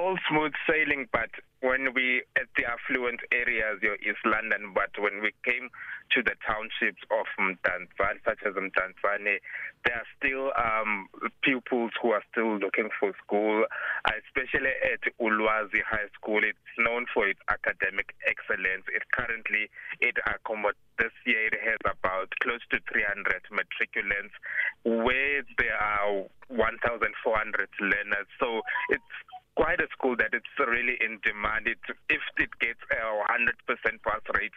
all smooth sailing, but when we at the affluent areas, your East London, but when we came to the townships of Mtanzane, such as Mtanzane, there are still um, pupils who are still looking for school, especially at Ulwazi High School. It's known for its academic excellence. It currently it accommodates this year it has about close to 300 matriculants, where there are 1,400 learners. So it's quite a school that it's really in demand. It, if it gets a 100% pass rate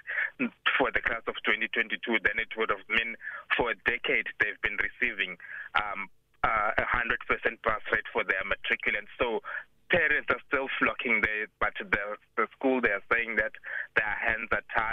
for the class of 2022, then it would have been for a decade they've been receiving um, uh, a 100% pass rate for their matriculants. So parents are still flocking there, but the, the school they are saying that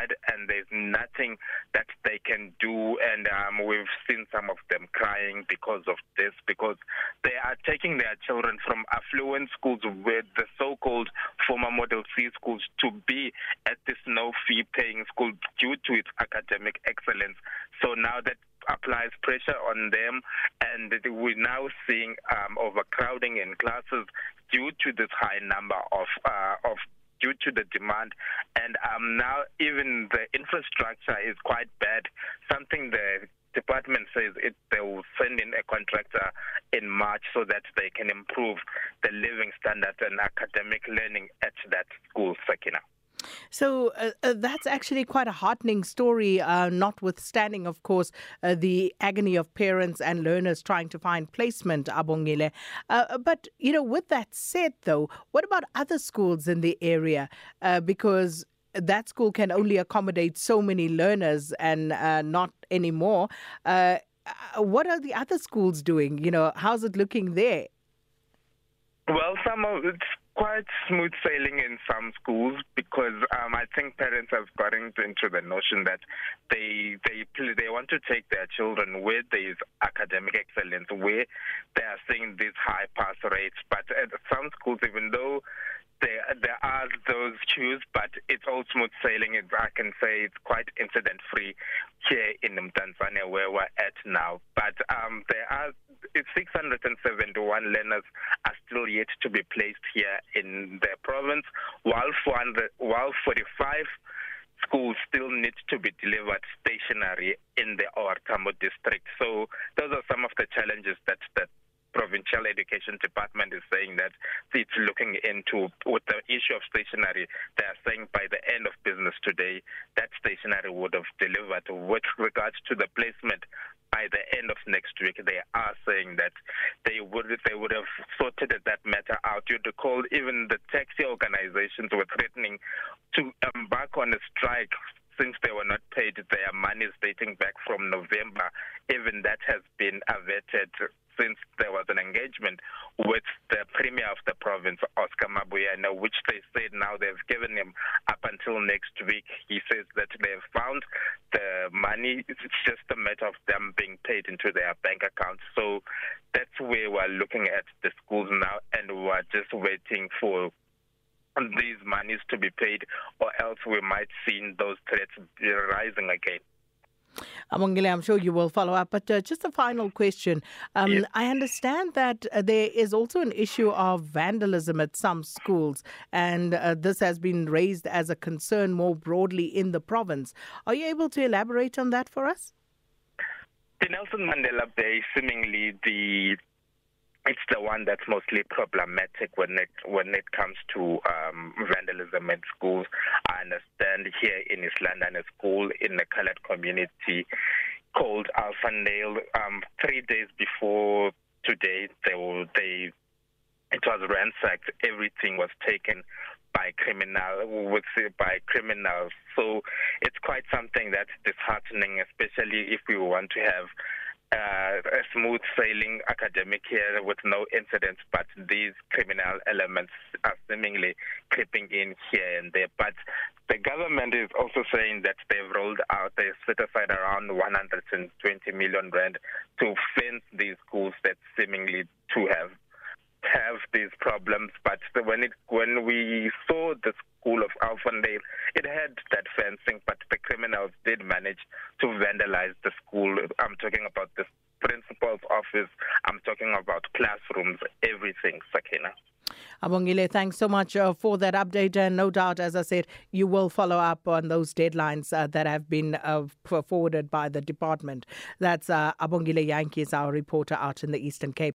tied and there's nothing that they can do. And um, we've seen some of them crying because of this, because they are taking their children from affluent schools with the so-called former Model C schools to be at this no-fee paying school due to its academic excellence. So now that applies pressure on them, and we're now seeing um, overcrowding in classes due to this high number of uh, of due to the demand. And um, now even the infrastructure is quite bad. Something the department says it they will send in a contractor in March so that they can improve the living standard and academic learning at that school Sakina. So uh, uh, that's actually quite a heartening story, uh, notwithstanding, of course, uh, the agony of parents and learners trying to find placement, Abongile. Uh, but, you know, with that said, though, what about other schools in the area? Uh, because that school can only accommodate so many learners and uh, not anymore. Uh, uh what are the other schools doing? You know, how's it looking there? Well, some of it's quite smooth sailing in some schools because um, I think parents have gotten into the notion that they they they want to take their children where there is academic excellence, where they are seeing these high pass rates. But at some schools, even though there there are those queues, but it's all smooth sailing. It, I can say it's quite incident free here in Tanzania where we're at now. But um, there are 671 learners are still yet to be placed here in the province, while 400, while 45 schools still need to be delivered stationary in the Ortamo district. So those are some of the challenges that that provincial education department is saying that it's looking into with the issue of stationary they are saying by the end of business today that stationary would have delivered with regards to the placement by the end of next week they are saying that they would they would have sorted that matter out. You'd recall even the taxi organizations were threatening to embark on a strike since they were not paid their money dating back from November. Even that has been averted. Since there was an engagement with the premier of the province, Oscar Mabuyana, which they said now they've given him up until next week. He says that they've found the money. It's just a matter of them being paid into their bank accounts. So that's where we're looking at the schools now, and we're just waiting for these monies to be paid, or else we might see those threats rising again. Amongile, I'm sure you will follow up. But uh, just a final question. Um, yes. I understand that uh, there is also an issue of vandalism at some schools, and uh, this has been raised as a concern more broadly in the province. Are you able to elaborate on that for us? The Nelson Mandela Bay, seemingly the it's the one that's mostly problematic when it when it comes to um, vandalism in schools. I understand here in East London, a school in the colored community called Alphandale. Um, three days before today, they were, they it was ransacked. Everything was taken by criminal with by criminals. So it's quite something that's disheartening, especially if we want to have uh, a smooth sailing academic year with no incidents, but these criminal elements are seemingly creeping in here and there. But the government is also saying that they've rolled out, they've set aside around 120 million rand to fence these schools that seemingly to have have these problems. But when it when we saw the school of Alphondale, it had that fencing, but the criminals did manage to vandalize the school. I'm talking about the principal's office. I'm talking about classrooms, everything, Sakina. Abongile, thanks so much uh, for that update. And no doubt, as I said, you will follow up on those deadlines uh, that have been uh, forwarded by the department. That's uh, Abongile Yankees, our reporter out in the Eastern Cape.